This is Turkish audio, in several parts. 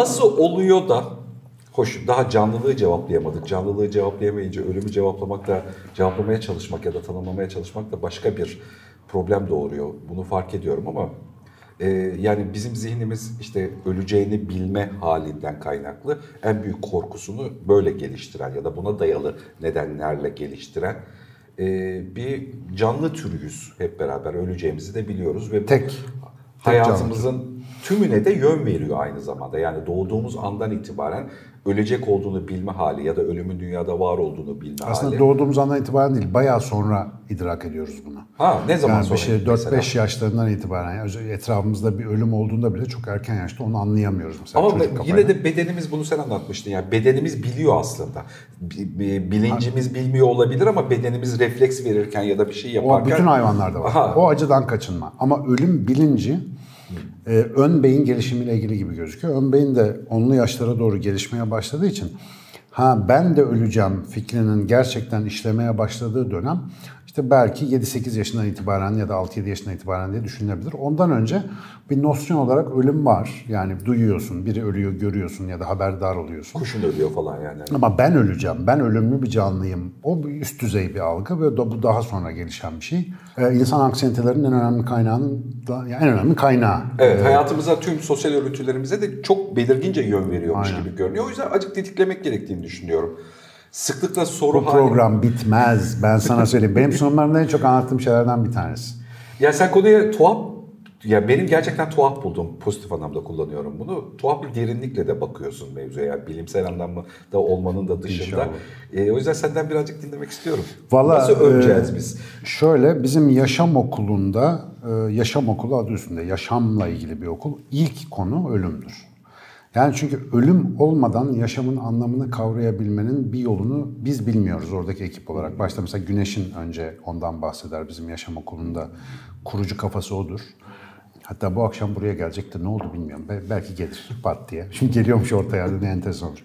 Nasıl oluyor da Hoş daha canlılığı cevaplayamadık. Canlılığı cevaplayamayınca ölümü cevaplamak da cevaplamaya çalışmak ya da tanımlamaya çalışmak da başka bir problem doğuruyor. Bunu fark ediyorum ama e, yani bizim zihnimiz işte öleceğini bilme halinden kaynaklı en büyük korkusunu böyle geliştiren ya da buna dayalı nedenlerle geliştiren e, bir canlı türüyüz hep beraber öleceğimizi de biliyoruz ve Tek. hayatımızın tümüne de yön veriyor aynı zamanda. Yani doğduğumuz andan itibaren ölecek olduğunu bilme hali ya da ölümün dünyada var olduğunu bilme Aslında hali. doğduğumuz andan itibaren değil, bayağı sonra idrak ediyoruz bunu. ha ne zaman Yani sonra şey mesela? 4-5 yaşlarından itibaren yani etrafımızda bir ölüm olduğunda bile çok erken yaşta onu anlayamıyoruz mesela Ama yine kafayla. de bedenimiz bunu sen anlatmıştın yani bedenimiz biliyor aslında. Bi- bi- Bilincimiz bilmiyor olabilir ama bedenimiz refleks verirken ya da bir şey O yaparken bütün hayvanlarda var. Aha. O acıdan kaçınma. Ama ölüm bilinci e, ön beyin gelişimiyle ilgili gibi gözüküyor. Ön beyin de onlu yaşlara doğru gelişmeye başladığı için ha ben de öleceğim fikrinin gerçekten işlemeye başladığı dönem işte belki 7-8 yaşından itibaren ya da 6-7 yaşından itibaren diye düşünülebilir. Ondan önce bir nosyon olarak ölüm var. Yani duyuyorsun, biri ölüyor görüyorsun ya da haberdar oluyorsun. kuşun ölüyor falan yani. Ama ben öleceğim, ben ölümlü bir canlıyım. O bir üst düzey bir algı ve bu daha sonra gelişen bir şey. Ee, insan anksiyetelerinin en önemli kaynağının, yani en önemli kaynağı. Evet, hayatımıza tüm sosyal örüntülerimize de çok belirgince yön veriyormuş Aynen. gibi görünüyor. O yüzden acık tetiklemek gerektiğini düşünüyorum. Sıklıkla soru Bu hali... program bitmez. Ben sana söyleyeyim. Benim sunumlarımda en çok anlattığım şeylerden bir tanesi. Ya sen konuya tuhaf, ya benim gerçekten tuhaf buldum. Pozitif anlamda kullanıyorum bunu. Tuhaf bir derinlikle de bakıyorsun mevzuya. Yani bilimsel anlamda da olmanın da dışında. İnşallah. E, o yüzden senden birazcık dinlemek istiyorum. Vallahi, Nasıl öleceğiz e, biz? Şöyle bizim yaşam okulunda, e, yaşam okulu adı üstünde, yaşamla ilgili bir okul. İlk konu ölümdür. Yani çünkü ölüm olmadan yaşamın anlamını kavrayabilmenin bir yolunu biz bilmiyoruz oradaki ekip olarak. Başta mesela Güneş'in önce ondan bahseder bizim yaşam okulunda. Kurucu kafası odur. Hatta bu akşam buraya gelecekti. Ne oldu bilmiyorum. Be- belki gelir pat diye. Şimdi geliyormuş ortaya. Ne enteresan olur.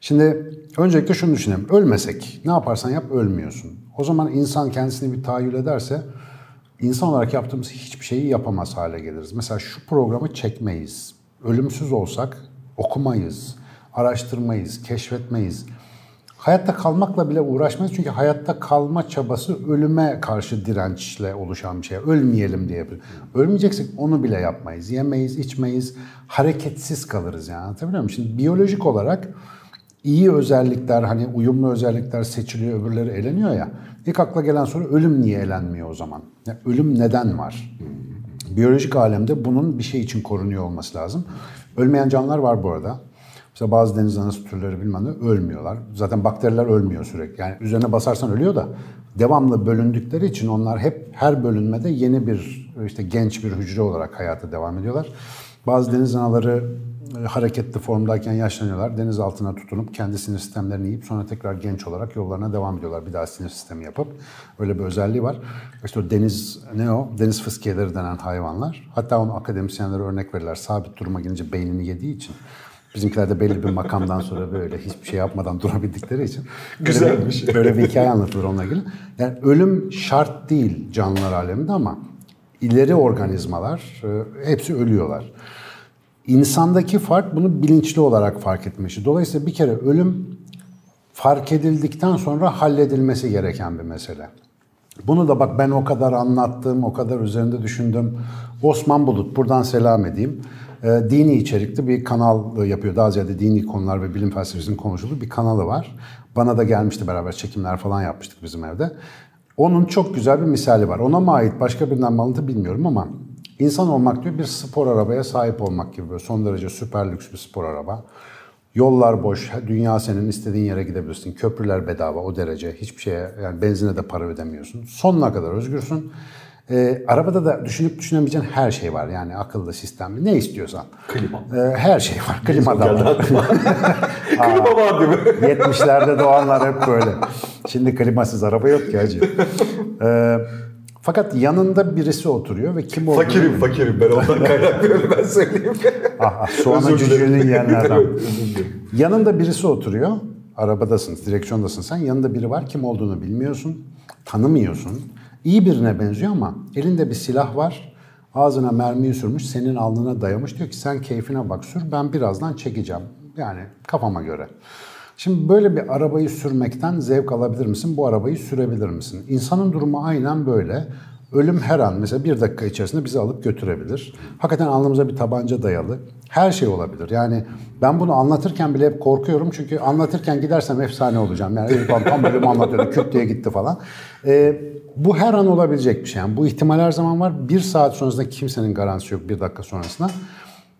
Şimdi öncelikle şunu düşünelim. Ölmesek ne yaparsan yap ölmüyorsun. O zaman insan kendisini bir tahayyül ederse insan olarak yaptığımız hiçbir şeyi yapamaz hale geliriz. Mesela şu programı çekmeyiz. Ölümsüz olsak okumayız, araştırmayız, keşfetmeyiz. Hayatta kalmakla bile uğraşmayız çünkü hayatta kalma çabası ölüme karşı dirençle oluşan bir şey. Ölmeyelim diye. yapıyoruz. Ölmeyeceksek onu bile yapmayız. Yemeyiz, içmeyiz, hareketsiz kalırız yani. Anlatabiliyor muyum? Şimdi biyolojik olarak iyi özellikler hani uyumlu özellikler seçiliyor öbürleri eleniyor ya. İlk akla gelen soru ölüm niye elenmiyor o zaman? Ya ölüm neden var? Biyolojik alemde bunun bir şey için korunuyor olması lazım. Ölmeyen canlılar var bu arada. Mesela bazı deniz anası türleri bilmem ne ölmüyorlar. Zaten bakteriler ölmüyor sürekli. Yani üzerine basarsan ölüyor da devamlı bölündükleri için onlar hep her bölünmede yeni bir işte genç bir hücre olarak hayata devam ediyorlar. Bazı deniz anaları hareketli formdayken yaşlanıyorlar. Deniz altına tutunup kendi sinir sistemlerini yiyip sonra tekrar genç olarak yollarına devam ediyorlar. Bir daha sinir sistemi yapıp öyle bir özelliği var. İşte o deniz ne o? Deniz fıskiyeleri denen hayvanlar. Hatta onu akademisyenlere örnek verirler. Sabit duruma gelince beynini yediği için. Bizimkiler de belli bir makamdan sonra böyle hiçbir şey yapmadan durabildikleri için. böyle Güzelmiş. bir- Böyle bir hikaye anlatılır onunla ilgili. Yani ölüm şart değil canlılar aleminde ama ileri organizmalar e, hepsi ölüyorlar. İnsandaki fark bunu bilinçli olarak fark etme işi. Dolayısıyla bir kere ölüm fark edildikten sonra halledilmesi gereken bir mesele. Bunu da bak ben o kadar anlattım, o kadar üzerinde düşündüm. Osman Bulut, buradan selam edeyim. Ee, dini içerikli bir kanal yapıyor. Daha ziyade dini konular ve bilim felsefesinin konuşulduğu bir kanalı var. Bana da gelmişti beraber çekimler falan yapmıştık bizim evde. Onun çok güzel bir misali var. Ona mı ait başka birinden mi alıntı bilmiyorum ama insan olmak diyor bir spor arabaya sahip olmak gibi böyle son derece süper lüks bir spor araba. Yollar boş, dünya senin istediğin yere gidebilirsin. Köprüler bedava o derece. Hiçbir şeye yani benzine de para ödemiyorsun. Sonuna kadar özgürsün. Ee, arabada da düşünüp düşünemeyeceğin her şey var. Yani akıllı sistemli ne istiyorsan. Klima. Ee, her şey var. Klima da var. Klima var değil mi? 70'lerde doğanlar hep böyle. Şimdi klimasız araba yok ki hacı. Ee, fakat yanında birisi oturuyor ve kim olduğunu... Fakirim fakirim ben ondan kaynaklıyorum ben söyleyeyim. Ah, ah, soğanın cücüğünü yiyenlerden. Evet. Yanında birisi oturuyor. Arabadasın, direksiyondasın sen. Yanında biri var. Kim olduğunu bilmiyorsun. Tanımıyorsun. İyi birine benziyor ama elinde bir silah var. Ağzına mermiyi sürmüş, senin alnına dayamış. Diyor ki sen keyfine bak sür, ben birazdan çekeceğim. Yani kafama göre. Şimdi böyle bir arabayı sürmekten zevk alabilir misin? Bu arabayı sürebilir misin? İnsanın durumu aynen böyle. Ölüm her an mesela bir dakika içerisinde bizi alıp götürebilir. Hakikaten alnımıza bir tabanca dayalı. Her şey olabilir. Yani ben bunu anlatırken bile hep korkuyorum. Çünkü anlatırken gidersem efsane olacağım. Yani Eyüp tam bölümü anlatıyordu. Küt diye gitti falan. Ee, bu her an olabilecek bir şey. Yani bu ihtimal her zaman var. Bir saat sonrasında kimsenin garantisi yok bir dakika sonrasında.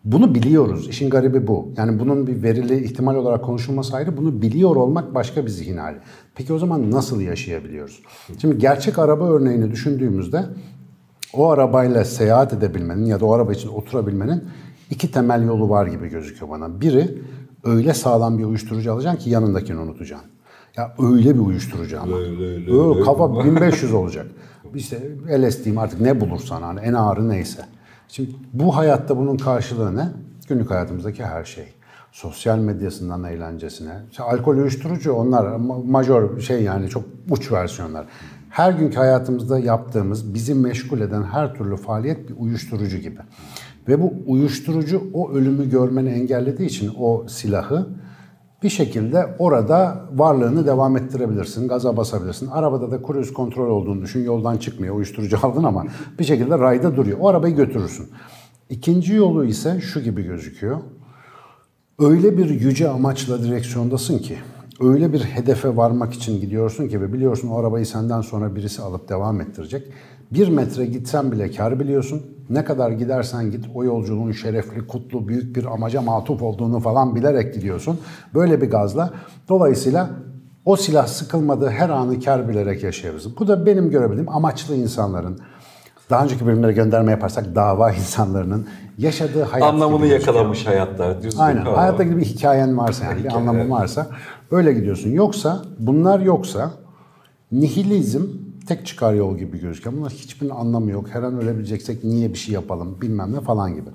Bunu biliyoruz. İşin garibi bu. Yani bunun bir verili ihtimal olarak konuşulması ayrı. Bunu biliyor olmak başka bir zihin hali. Peki o zaman nasıl yaşayabiliyoruz? Şimdi gerçek araba örneğini düşündüğümüzde o arabayla seyahat edebilmenin ya da o araba için oturabilmenin iki temel yolu var gibi gözüküyor bana. Biri öyle sağlam bir uyuşturucu alacaksın ki yanındakini unutacaksın. Ya öyle bir uyuşturucu ama. Öyle, öyle, öyle, öyle. kafa 1500 olacak. İşte LSD'm artık ne bulursan hani en ağırı neyse. Şimdi bu hayatta bunun karşılığı ne? Günlük hayatımızdaki her şey. Sosyal medyasından eğlencesine. İşte alkol uyuşturucu onlar ma- majör şey yani çok uç versiyonlar. Her günkü hayatımızda yaptığımız, bizi meşgul eden her türlü faaliyet bir uyuşturucu gibi. Ve bu uyuşturucu o ölümü görmeni engellediği için o silahı bir şekilde orada varlığını devam ettirebilirsin, gaza basabilirsin. Arabada da cruise kontrol olduğunu düşün, yoldan çıkmıyor, uyuşturucu aldın ama bir şekilde rayda duruyor. O arabayı götürürsün. İkinci yolu ise şu gibi gözüküyor. Öyle bir yüce amaçla direksiyondasın ki, öyle bir hedefe varmak için gidiyorsun ki ve biliyorsun o arabayı senden sonra birisi alıp devam ettirecek. Bir metre gitsen bile kar biliyorsun. Ne kadar gidersen git o yolculuğun şerefli, kutlu, büyük bir amaca matuf olduğunu falan bilerek gidiyorsun. Böyle bir gazla. Dolayısıyla o silah sıkılmadığı her anı kar bilerek yaşayabiliriz. Bu da benim görebildiğim amaçlı insanların, daha önceki bölümlere gönderme yaparsak dava insanlarının yaşadığı hayat Anlamını yakalamış hayatta. Düzgün. Aynen. Ha. Hayatta gibi bir hikayen varsa yani bir anlamı varsa öyle gidiyorsun. Yoksa bunlar yoksa nihilizm tek çıkar yol gibi gözüküyor. Bunlar hiçbirinin anlamı yok. Her an ölebileceksek niye bir şey yapalım bilmem ne falan gibi.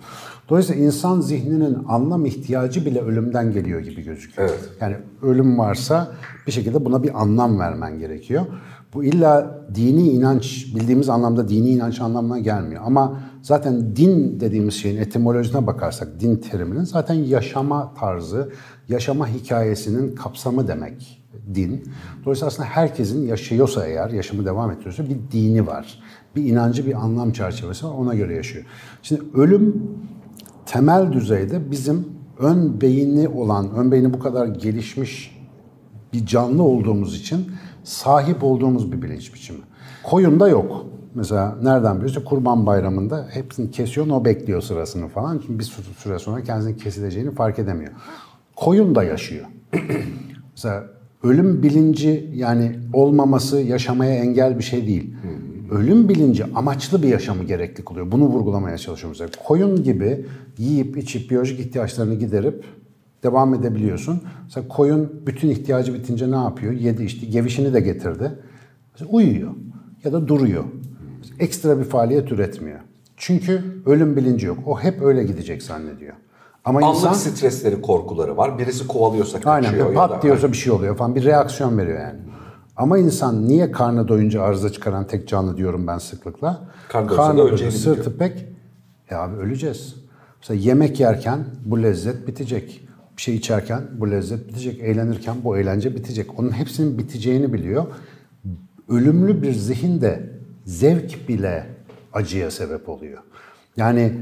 Dolayısıyla insan zihninin anlam ihtiyacı bile ölümden geliyor gibi gözüküyor. Evet. Yani ölüm varsa bir şekilde buna bir anlam vermen gerekiyor. Bu illa dini inanç, bildiğimiz anlamda dini inanç anlamına gelmiyor. Ama zaten din dediğimiz şeyin etimolojisine bakarsak, din teriminin zaten yaşama tarzı, yaşama hikayesinin kapsamı demek din. Dolayısıyla aslında herkesin yaşıyorsa eğer, yaşamı devam ettiriyorsa bir dini var. Bir inancı, bir anlam çerçevesi var, ona göre yaşıyor. Şimdi ölüm temel düzeyde bizim ön beyni olan, ön beyni bu kadar gelişmiş bir canlı olduğumuz için sahip olduğumuz bir bilinç biçimi. Koyunda yok. Mesela nereden biliyorsun? Kurban Bayramı'nda hepsini kesiyor, o bekliyor sırasını falan. Çünkü bir sü- süre sonra kendisinin kesileceğini fark edemiyor. Koyun da yaşıyor. Mesela ölüm bilinci yani olmaması yaşamaya engel bir şey değil. Ölüm bilinci amaçlı bir yaşamı gerekli kılıyor. Bunu vurgulamaya çalışıyorum. Mesela koyun gibi yiyip içip biyolojik ihtiyaçlarını giderip devam edebiliyorsun. Mesela koyun bütün ihtiyacı bitince ne yapıyor? Yedi içti, gevişini de getirdi. Mesela uyuyor ya da duruyor. Ekstra bir faaliyet üretmiyor. Çünkü ölüm bilinci yok. O hep öyle gidecek zannediyor. Ama Anlık insan stresleri, korkuları var. Birisi kovalıyorsa Aynen kaçıyor. ya pat da- diyorsa bir şey oluyor falan bir reaksiyon veriyor yani. Ama insan niye karnı doyunca arıza çıkaran tek canlı diyorum ben sıklıkla. Karnı da doyunca sırtı pek. Ya abi öleceğiz. Mesela yemek yerken bu lezzet bitecek. Bir şey içerken bu lezzet bitecek. Eğlenirken bu eğlence bitecek. Onun hepsinin biteceğini biliyor. Ölümlü bir zihin de zevk bile acıya sebep oluyor. Yani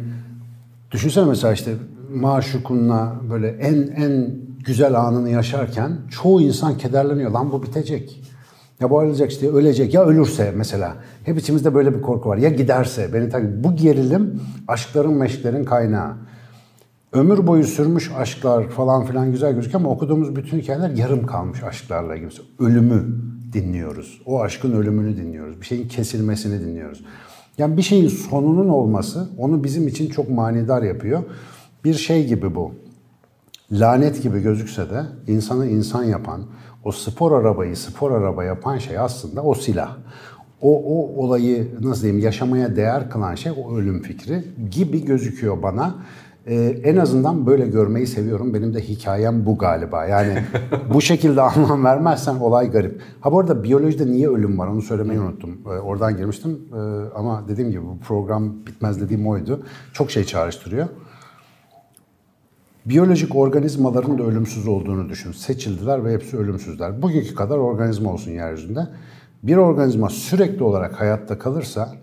Düşünsene mesela işte maşukunla böyle en en güzel anını yaşarken çoğu insan kederleniyor. Lan bu bitecek. Ya bu ölecek işte ölecek ya ölürse mesela. Hep içimizde böyle bir korku var. Ya giderse beni tak Bu gerilim aşkların meşklerin kaynağı. Ömür boyu sürmüş aşklar falan filan güzel gözüküyor ama okuduğumuz bütün hikayeler yarım kalmış aşklarla ilgili. Ölümü dinliyoruz. O aşkın ölümünü dinliyoruz. Bir şeyin kesilmesini dinliyoruz. Yani bir şeyin sonunun olması onu bizim için çok manidar yapıyor. Bir şey gibi bu. Lanet gibi gözükse de insanı insan yapan, o spor arabayı spor araba yapan şey aslında o silah. O, o olayı nasıl diyeyim yaşamaya değer kılan şey o ölüm fikri gibi gözüküyor bana. Ee, en azından böyle görmeyi seviyorum. Benim de hikayem bu galiba. Yani bu şekilde anlam vermezsen olay garip. Ha bu arada biyolojide niye ölüm var onu söylemeyi unuttum. Ee, oradan girmiştim. Ee, ama dediğim gibi bu program bitmez dediğim oydu. Çok şey çağrıştırıyor. Biyolojik organizmaların da ölümsüz olduğunu düşün. Seçildiler ve hepsi ölümsüzler. Bugünkü kadar organizma olsun yeryüzünde. Bir organizma sürekli olarak hayatta kalırsa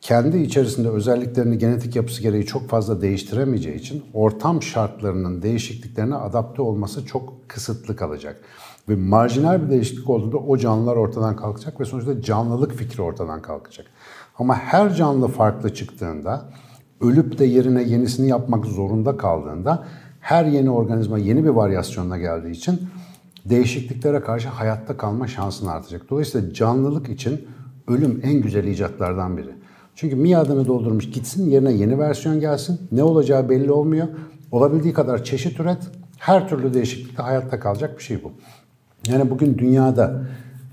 kendi içerisinde özelliklerini genetik yapısı gereği çok fazla değiştiremeyeceği için ortam şartlarının değişikliklerine adapte olması çok kısıtlı kalacak. Ve marjinal bir değişiklik olduğunda o canlılar ortadan kalkacak ve sonuçta canlılık fikri ortadan kalkacak. Ama her canlı farklı çıktığında, ölüp de yerine yenisini yapmak zorunda kaldığında her yeni organizma yeni bir varyasyonla geldiği için değişikliklere karşı hayatta kalma şansın artacak. Dolayısıyla canlılık için ölüm en güzel icatlardan biri. Çünkü miadını doldurmuş gitsin yerine yeni versiyon gelsin. Ne olacağı belli olmuyor. Olabildiği kadar çeşit üret. Her türlü değişiklikte hayatta kalacak bir şey bu. Yani bugün dünyada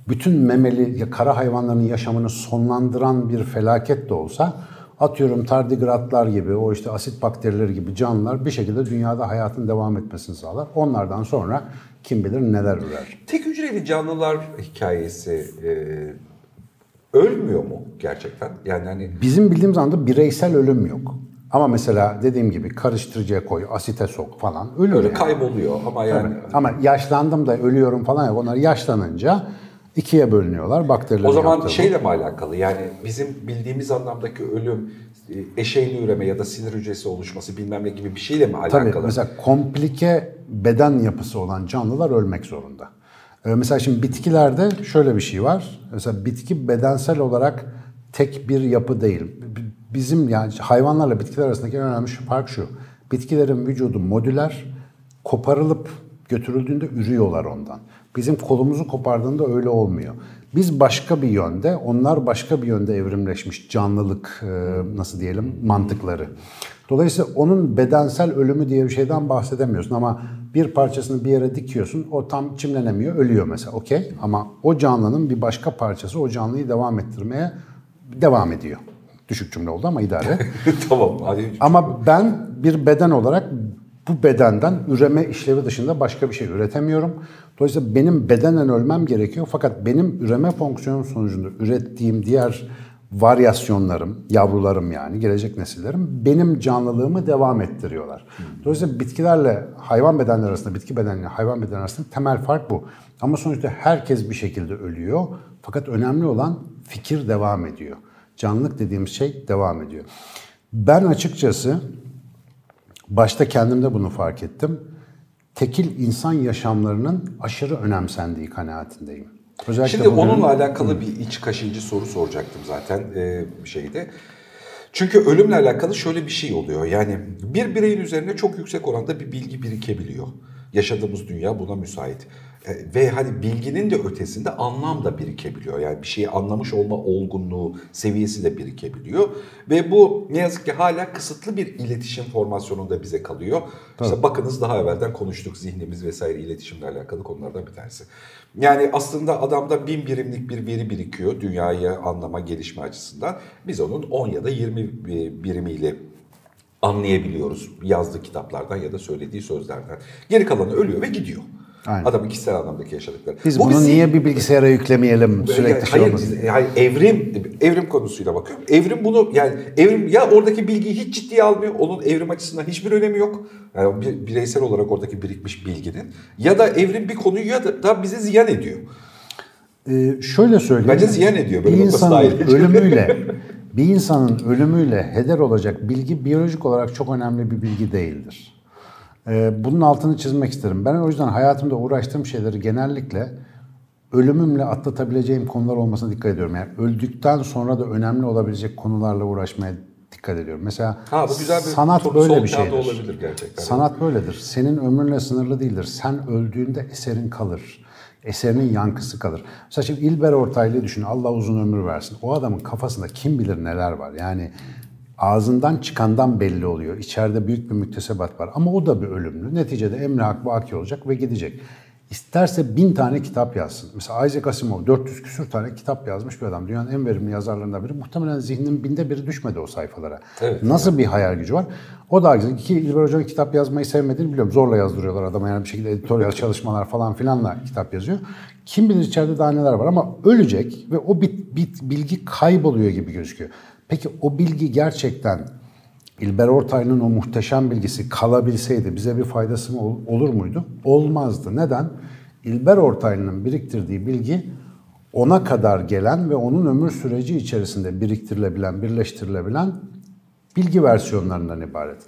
bütün memeli ya kara hayvanların yaşamını sonlandıran bir felaket de olsa atıyorum tardigratlar gibi o işte asit bakterileri gibi canlılar bir şekilde dünyada hayatın devam etmesini sağlar. Onlardan sonra kim bilir neler ürer. Tek hücreli canlılar hikayesi e, ölmüyor mu gerçekten? Yani hani Bizim bildiğimiz anda bireysel ölüm yok. Ama mesela dediğim gibi karıştırıcıya koy, asite sok falan ölür öyle yani. kayboluyor ama yani Ama yaşlandım da ölüyorum falan yok. Onlar yaşlanınca ikiye bölünüyorlar. Bakteriler o zaman yaptığı şeyle mi alakalı? Yani bizim bildiğimiz anlamdaki ölüm e, eşeyli üreme ya da sinir hücresi oluşması bilmem ne gibi bir şeyle mi alakalı? Tabii mesela komplike beden yapısı olan canlılar ölmek zorunda. Ee, mesela şimdi bitkilerde şöyle bir şey var. Mesela bitki bedensel olarak tek bir yapı değil. Bizim yani hayvanlarla bitkiler arasındaki en önemli fark şu. Bitkilerin vücudu modüler, koparılıp götürüldüğünde ürüyorlar ondan. Bizim kolumuzu kopardığında öyle olmuyor. Biz başka bir yönde, onlar başka bir yönde evrimleşmiş canlılık e, nasıl diyelim mantıkları. Dolayısıyla onun bedensel ölümü diye bir şeyden bahsedemiyorsun ama bir parçasını bir yere dikiyorsun o tam çimlenemiyor ölüyor mesela okey ama o canlının bir başka parçası o canlıyı devam ettirmeye devam ediyor. Düşük cümle oldu ama idare. tamam hadi. Ama ben bir beden olarak bu bedenden üreme işlevi dışında başka bir şey üretemiyorum. Dolayısıyla benim bedenen ölmem gerekiyor. Fakat benim üreme fonksiyonu sonucunda ürettiğim diğer varyasyonlarım, yavrularım yani gelecek nesillerim benim canlılığımı devam ettiriyorlar. Dolayısıyla bitkilerle hayvan bedenleri arasında, bitki bedenle hayvan bedenleri arasında temel fark bu. Ama sonuçta herkes bir şekilde ölüyor. Fakat önemli olan fikir devam ediyor. Canlılık dediğimiz şey devam ediyor. Ben açıkçası başta kendimde bunu fark ettim. Tekil insan yaşamlarının aşırı önemsendiği kanaatindeyim. Özellikle Şimdi bugün- onunla alakalı bir iç kaşıncı soru soracaktım zaten e, şeyde. Çünkü ölümle alakalı şöyle bir şey oluyor. Yani bir bireyin üzerine çok yüksek oranda bir bilgi birikebiliyor. Yaşadığımız dünya buna müsait. E, Ve hani bilginin de ötesinde anlam da birikebiliyor. Yani bir şeyi anlamış olma olgunluğu seviyesi de birikebiliyor. Ve bu ne yazık ki hala kısıtlı bir iletişim formasyonunda bize kalıyor. İşte bakınız daha evvelden konuştuk zihnimiz vesaire iletişimle alakalı konulardan bir tanesi. Yani aslında adamda bin birimlik bir veri birikiyor dünyayı anlama, gelişme açısından. Biz onun 10 ya da 20 birimiyle anlayabiliyoruz yazdığı kitaplardan ya da söylediği sözlerden. Geri kalanı ölüyor ve gidiyor. Aynen. Adamın kişisel anlamdaki yaşadıkları. Biz Bu bunu bizi- niye bir bilgisayara yüklemeyelim sürekli şey hayır, olmasın. yani evrim evrim konusuyla bakıyorum. Evrim bunu yani evrim ya oradaki bilgiyi hiç ciddiye almıyor. Onun evrim açısından hiçbir önemi yok. Yani bir- bireysel olarak oradaki birikmiş bilginin ya da evrim bir konuyu ya da, da bize ziyan ediyor. Ee, şöyle söyleyeyim. Bence ziyan ediyor, böyle Bir insanın ölümüyle bir insanın ölümüyle heder olacak bilgi biyolojik olarak çok önemli bir bilgi değildir. Ee, bunun altını çizmek isterim. Ben o yüzden hayatımda uğraştığım şeyleri genellikle ölümümle atlatabileceğim konular olmasına dikkat ediyorum. Yani öldükten sonra da önemli olabilecek konularla uğraşmaya dikkat ediyorum. Mesela Ha bu güzel bir sanat böyle bir şeydir. olabilir gerçekten. Sanat böyledir. Senin ömrünle sınırlı değildir. Sen öldüğünde eserin kalır. Eserinin yankısı kalır. Mesela şimdi İlber Ortaylı'yı düşün. Allah uzun ömür versin. O adamın kafasında kim bilir neler var. Yani ağzından çıkandan belli oluyor. İçeride büyük bir müktesebat var. Ama o da bir ölümlü. Neticede Emre Hakkı olacak ve gidecek. İsterse bin tane kitap yazsın. Mesela Isaac Asimov 400 küsür tane kitap yazmış bir adam. Dünyanın en verimli yazarlarından biri. Muhtemelen zihninin binde biri düşmedi o sayfalara. Evet. Nasıl bir hayal gücü var? O da güzel. Ki İlber Hoca'nın kitap yazmayı sevmediğini biliyorum. Zorla yazdırıyorlar adama yani bir şekilde editoryal çalışmalar falan filanla kitap yazıyor. Kim bilir içeride daha neler var ama ölecek ve o bit, bit, bilgi kayboluyor gibi gözüküyor. Peki o bilgi gerçekten İlber Ortaylı'nın o muhteşem bilgisi kalabilseydi bize bir faydası mı ol- olur muydu? Olmazdı. Neden? İlber Ortaylı'nın biriktirdiği bilgi ona kadar gelen ve onun ömür süreci içerisinde biriktirilebilen, birleştirilebilen bilgi versiyonlarından ibaret.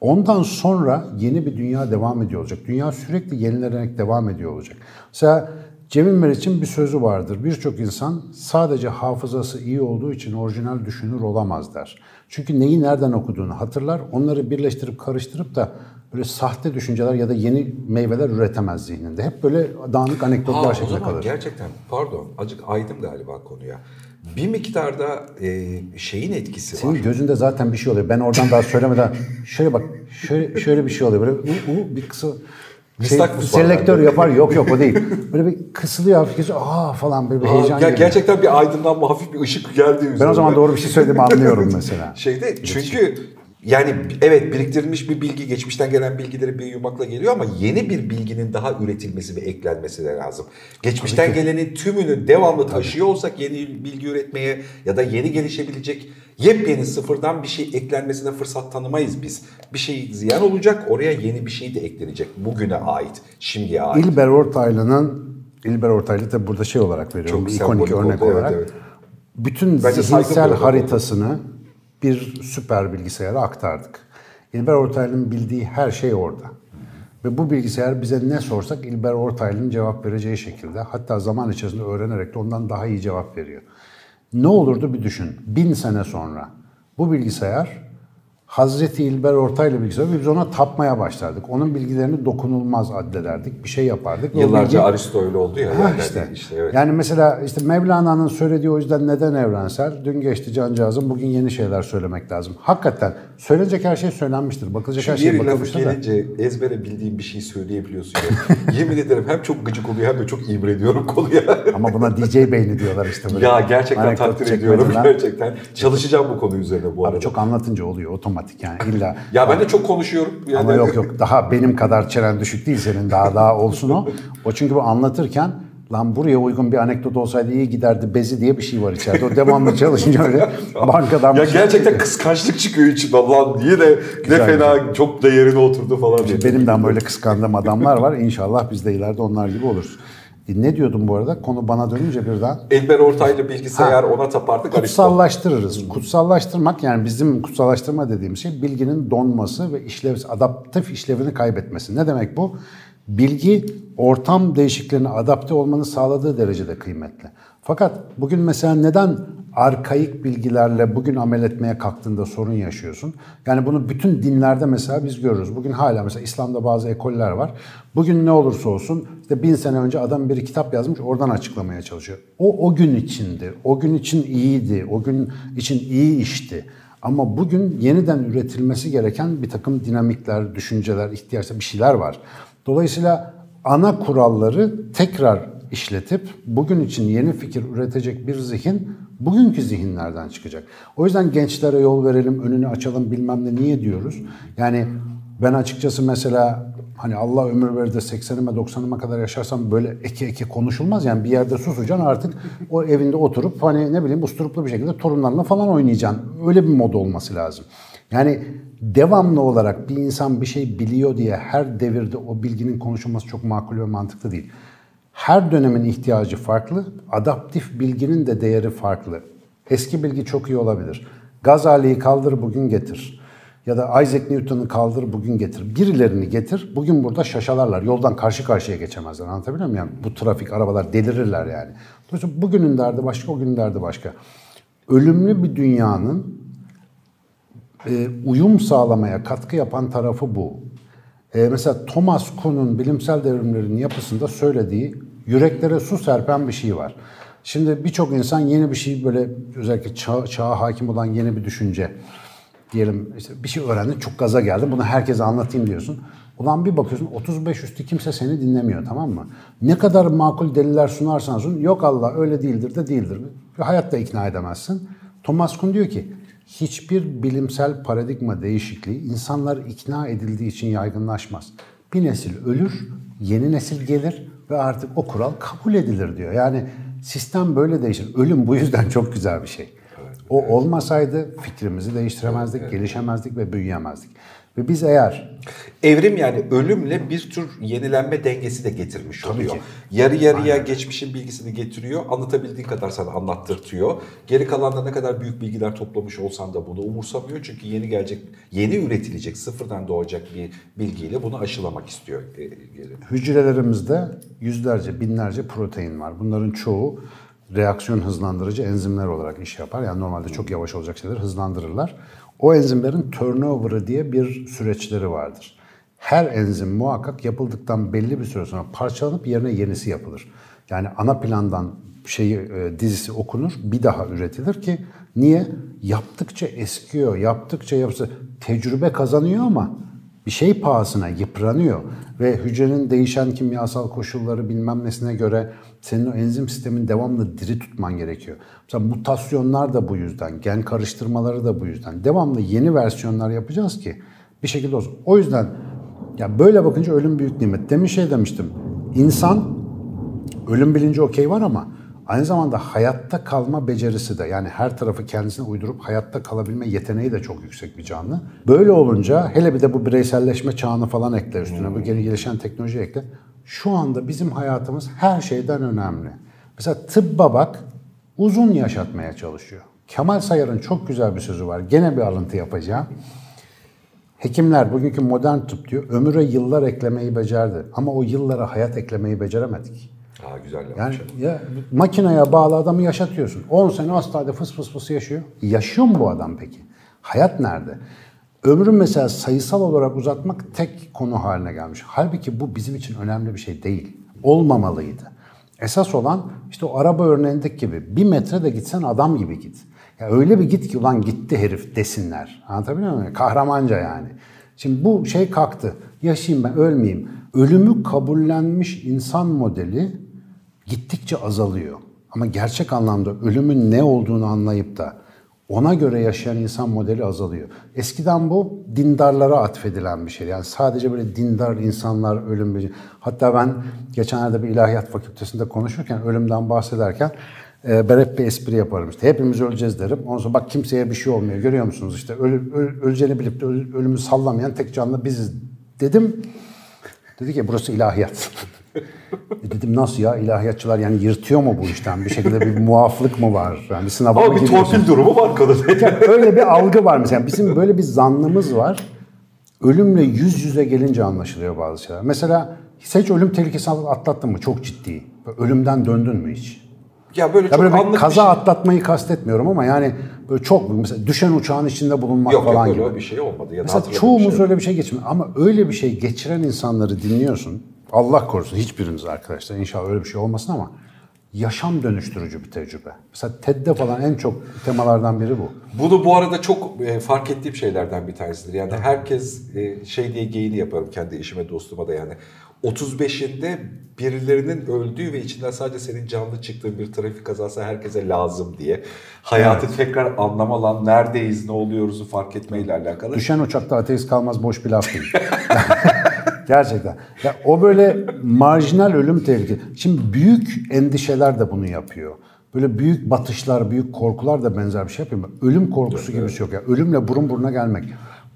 Ondan sonra yeni bir dünya devam ediyor olacak. Dünya sürekli yenilenerek devam ediyor olacak. Mesela Cemil Meriç'in bir sözü vardır. Birçok insan sadece hafızası iyi olduğu için orijinal düşünür olamaz der. Çünkü neyi nereden okuduğunu hatırlar. Onları birleştirip karıştırıp da böyle sahte düşünceler ya da yeni meyveler üretemez zihninde. Hep böyle dağınık anekdotlar Ha, o şeklinde zaman kalır. gerçekten pardon acık aydım galiba konuya. Bir miktarda e, şeyin etkisi var. Senin gözünde zaten bir şey oluyor. Ben oradan daha söylemeden şöyle bak şöyle şöyle bir şey oluyor. Böyle u, u bir kısa şey, selektör yapar. Yok yok o değil. Böyle bir kısılıyor kesiyor. Aa falan böyle bir Aa, heyecan geliyor. gerçekten bir aydınlanma hafif bir ışık geldi. Ben o zaman doğru bir şey söylediğimi anlıyorum mesela. Şeyde çünkü yani evet biriktirilmiş bir bilgi geçmişten gelen bilgileri bir yumakla geliyor ama yeni bir bilginin daha üretilmesi ve eklenmesi de lazım. Geçmişten gelenin tümünü devamlı taşıyor olsak yeni bilgi üretmeye ya da yeni gelişebilecek yepyeni sıfırdan bir şey eklenmesine fırsat tanımayız biz. Bir şey ziyan olacak oraya yeni bir şey de eklenecek. Bugüne ait, şimdiye ait. İlber Ortaylı'nın İlber Ortaylı tabi burada şey olarak veriyorum. Çok ikonik örnek evet, olarak. evet. Bütün saygı zihinsel haritasını bir süper bilgisayara aktardık. İlber Ortaylı'nın bildiği her şey orada. Ve bu bilgisayar bize ne sorsak İlber Ortaylı'nın cevap vereceği şekilde hatta zaman içerisinde öğrenerek de ondan daha iyi cevap veriyor. Ne olurdu bir düşün. Bin sene sonra bu bilgisayar Hazreti İlber Ortaylı bilgisayar ve biz ona tapmaya başlardık. Onun bilgilerini dokunulmaz addederdik. Bir şey yapardık. Yıllarca bilgi- Aristo öyle oldu ya. Ha işte. işte evet. Yani mesela işte Mevlana'nın söylediği o yüzden neden evrensel? Dün geçti cancağızım bugün yeni şeyler söylemek lazım. Hakikaten söylenecek her şey söylenmiştir. Bakılacak her Şu şey yeri lafı bakılmıştır da. gelince ezbere bildiğin bir şey söyleyebiliyorsun ya. Yemin ederim hem çok gıcık oluyor hem de çok imreniyorum konuya. Ama buna DJ beyni diyorlar işte böyle. ya gerçekten Anekdot takdir ediyorum gerçekten. Çalışacağım bu konu üzerine bu arada. Abi çok anlatınca oluyor otomatik yani illa. Ya ben de çok konuşuyorum. Yani Ama yok yok daha benim kadar çenen düşük değil senin daha daha olsun o. O çünkü bu anlatırken lan buraya uygun bir anekdot olsaydı iyi giderdi bezi diye bir şey var içeride. O devamlı çalışınca öyle bankadan Ya şey gerçekten çıkıyor. kıskançlık çıkıyor içimden lan niye de ne fena çok da yerine oturdu falan diye. Benim de böyle kıskandığım adamlar var. İnşallah biz de ileride onlar gibi oluruz. E, ne diyordum bu arada? Konu bana dönünce birden. Elber Ortaylı bilgisayar Ha. ona tapardık Aristo. Kutsallaştırırız. Kutsallaştırmak yani bizim kutsallaştırma dediğimiz şey bilginin donması ve işlev, adaptif işlevini kaybetmesi. Ne demek bu? Bilgi ortam değişikliğine adapte olmanı sağladığı derecede kıymetli. Fakat bugün mesela neden arkaik bilgilerle bugün amel etmeye kalktığında sorun yaşıyorsun? Yani bunu bütün dinlerde mesela biz görürüz. Bugün hala mesela İslam'da bazı ekoller var. Bugün ne olursa olsun işte bin sene önce adam biri kitap yazmış oradan açıklamaya çalışıyor. O o gün içindi. O gün için iyiydi. O gün için iyi işti. Ama bugün yeniden üretilmesi gereken bir takım dinamikler, düşünceler, ihtiyaçlar bir şeyler var. Dolayısıyla ana kuralları tekrar işletip bugün için yeni fikir üretecek bir zihin bugünkü zihinlerden çıkacak. O yüzden gençlere yol verelim, önünü açalım bilmem ne niye diyoruz? Yani ben açıkçası mesela hani Allah ömür verir de 80'ime 90'ıma kadar yaşarsam böyle eke eke konuşulmaz. Yani bir yerde susacaksın artık o evinde oturup hani ne bileyim usturuplu bir şekilde torunlarla falan oynayacaksın. Öyle bir mod olması lazım. Yani devamlı olarak bir insan bir şey biliyor diye her devirde o bilginin konuşulması çok makul ve mantıklı değil. Her dönemin ihtiyacı farklı, adaptif bilginin de değeri farklı. Eski bilgi çok iyi olabilir. Gazali'yi kaldır bugün getir. Ya da Isaac Newton'u kaldır bugün getir. Birilerini getir, bugün burada şaşalarlar. Yoldan karşı karşıya geçemezler. Anlatabiliyor muyum? Yani bu trafik, arabalar delirirler yani. Dolayısıyla bugünün derdi başka, o günün derdi başka. Ölümlü bir dünyanın e, uyum sağlamaya katkı yapan tarafı bu. E, mesela Thomas Kuhn'un bilimsel devrimlerin yapısında söylediği yüreklere su serpen bir şey var. Şimdi birçok insan yeni bir şey böyle özellikle çağ, çağa hakim olan yeni bir düşünce diyelim işte bir şey öğrendin çok gaza geldin bunu herkese anlatayım diyorsun. Ulan bir bakıyorsun 35 üstü kimse seni dinlemiyor tamam mı? Ne kadar makul deliller sunarsan sun yok Allah öyle değildir de değildir. Hayatta ikna edemezsin. Thomas Kuhn diyor ki hiçbir bilimsel paradigma değişikliği insanlar ikna edildiği için yaygınlaşmaz. Bir nesil ölür, yeni nesil gelir ve artık o kural kabul edilir diyor. Yani sistem böyle değişir. Ölüm bu yüzden çok güzel bir şey. O olmasaydı fikrimizi değiştiremezdik, gelişemezdik ve büyüyemezdik. Ve biz eğer Evrim yani ölümle bir tür yenilenme dengesi de getirmiş oluyor. ki. Yarı yarıya geçmişin bilgisini getiriyor. Anlatabildiğin kadar sana anlattırtıyor. Geri kalanda ne kadar büyük bilgiler toplamış olsan da bunu umursamıyor. Çünkü yeni gelecek, yeni üretilecek, sıfırdan doğacak bir bilgiyle bunu aşılamak istiyor. e, hücrelerimizde yüzlerce, binlerce protein var. Bunların çoğu reaksiyon hızlandırıcı enzimler olarak iş yapar. Yani normalde çok yavaş olacak şeyleri hızlandırırlar. O enzimlerin turnover'ı diye bir süreçleri vardır. Her enzim muhakkak yapıldıktan belli bir süre sonra parçalanıp yerine yenisi yapılır. Yani ana plandan şeyi e, dizisi okunur, bir daha üretilir ki niye? Yaptıkça eskiyor, yaptıkça yapsa tecrübe kazanıyor ama bir şey pahasına yıpranıyor ve hücrenin değişen kimyasal koşulları bilmem nesine göre senin o enzim sistemin devamlı diri tutman gerekiyor. Mesela mutasyonlar da bu yüzden, gen karıştırmaları da bu yüzden. Devamlı yeni versiyonlar yapacağız ki bir şekilde olsun. O yüzden ya böyle bakınca ölüm büyük nimet. Demin şey demiştim. İnsan ölüm bilinci okey var ama aynı zamanda hayatta kalma becerisi de yani her tarafı kendisine uydurup hayatta kalabilme yeteneği de çok yüksek bir canlı. Böyle olunca hele bir de bu bireyselleşme çağını falan ekle üstüne bu yeni gelişen teknoloji ekle. Şu anda bizim hayatımız her şeyden önemli. Mesela tıbba bak uzun yaşatmaya çalışıyor. Kemal Sayar'ın çok güzel bir sözü var. Gene bir alıntı yapacağım. Hekimler bugünkü modern tıp diyor ömüre yıllar eklemeyi becerdi ama o yıllara hayat eklemeyi beceremedik. Aa, güzel Yani yapmış. ya makineye bağlı adamı yaşatıyorsun. 10 sene hastanede fıs fıs fıs yaşıyor. Yaşıyor mu bu adam peki? Hayat nerede? Ömrü mesela sayısal olarak uzatmak tek konu haline gelmiş. Halbuki bu bizim için önemli bir şey değil. Olmamalıydı. Esas olan işte o araba örneğindeki gibi bir metre de gitsen adam gibi git. Ya öyle bir git ki ulan gitti herif desinler. Anlatabiliyor muyum? Kahramanca yani. Şimdi bu şey kalktı. Yaşayayım ben ölmeyeyim. Ölümü kabullenmiş insan modeli gittikçe azalıyor. Ama gerçek anlamda ölümün ne olduğunu anlayıp da ona göre yaşayan insan modeli azalıyor. Eskiden bu dindarlara atfedilen bir şey. Yani sadece böyle dindar insanlar ölüm bir Hatta ben geçenlerde bir ilahiyat fakültesinde konuşurken ölümden bahsederken e, ben hep bir espri yaparım işte. Hepimiz öleceğiz derim. Ondan sonra bak kimseye bir şey olmuyor. Görüyor musunuz işte öl, öl- öleceğini bilip de öl- ölümü sallamayan tek canlı biziz dedim. Dedi ki burası ilahiyat. E dedim nasıl ya ilahiyatçılar yani yırtıyor mu bu işten? Bir şekilde bir muaflık mı var? Yani bir sınava Ama bir torpil durumu var konuda. Yani öyle bir algı var mesela. Bizim böyle bir zannımız var. Ölümle yüz yüze gelince anlaşılıyor bazı şeyler. Mesela hiç ölüm tehlikesi atlattın mı? Çok ciddi. Ölümden döndün mü hiç? ya böyle Ya çok böyle bir anlık bir kaza şey. atlatmayı kastetmiyorum ama yani böyle çok mesela düşen uçağın içinde bulunmak Yok falan yok gibi. öyle bir şey olmadı. Ya Mesela çoğumuz bir şey. öyle bir şey geçmiyor ama öyle bir şey geçiren insanları dinliyorsun. Allah korusun hiçbiriniz arkadaşlar inşallah öyle bir şey olmasın ama yaşam dönüştürücü bir tecrübe. Mesela TED'de falan en çok temalardan biri bu. Bunu bu arada çok e, fark ettiğim şeylerden bir tanesidir. Yani herkes e, şey diye geyini yaparım kendi işime dostuma da yani. 35'inde birilerinin öldüğü ve içinden sadece senin canlı çıktığın bir trafik kazası herkese lazım diye. Hayatı tekrar anlama lan neredeyiz, ne oluyoruzu fark etmeyle alakalı. Düşen uçakta ateist kalmaz boş bir laf değil. Gerçekten. Ya o böyle marjinal ölüm tehlikesi. Şimdi büyük endişeler de bunu yapıyor. Böyle büyük batışlar, büyük korkular da benzer bir şey yapıyor. Ölüm korkusu gibi bir şey yok. Ya. Ölümle burun buruna gelmek.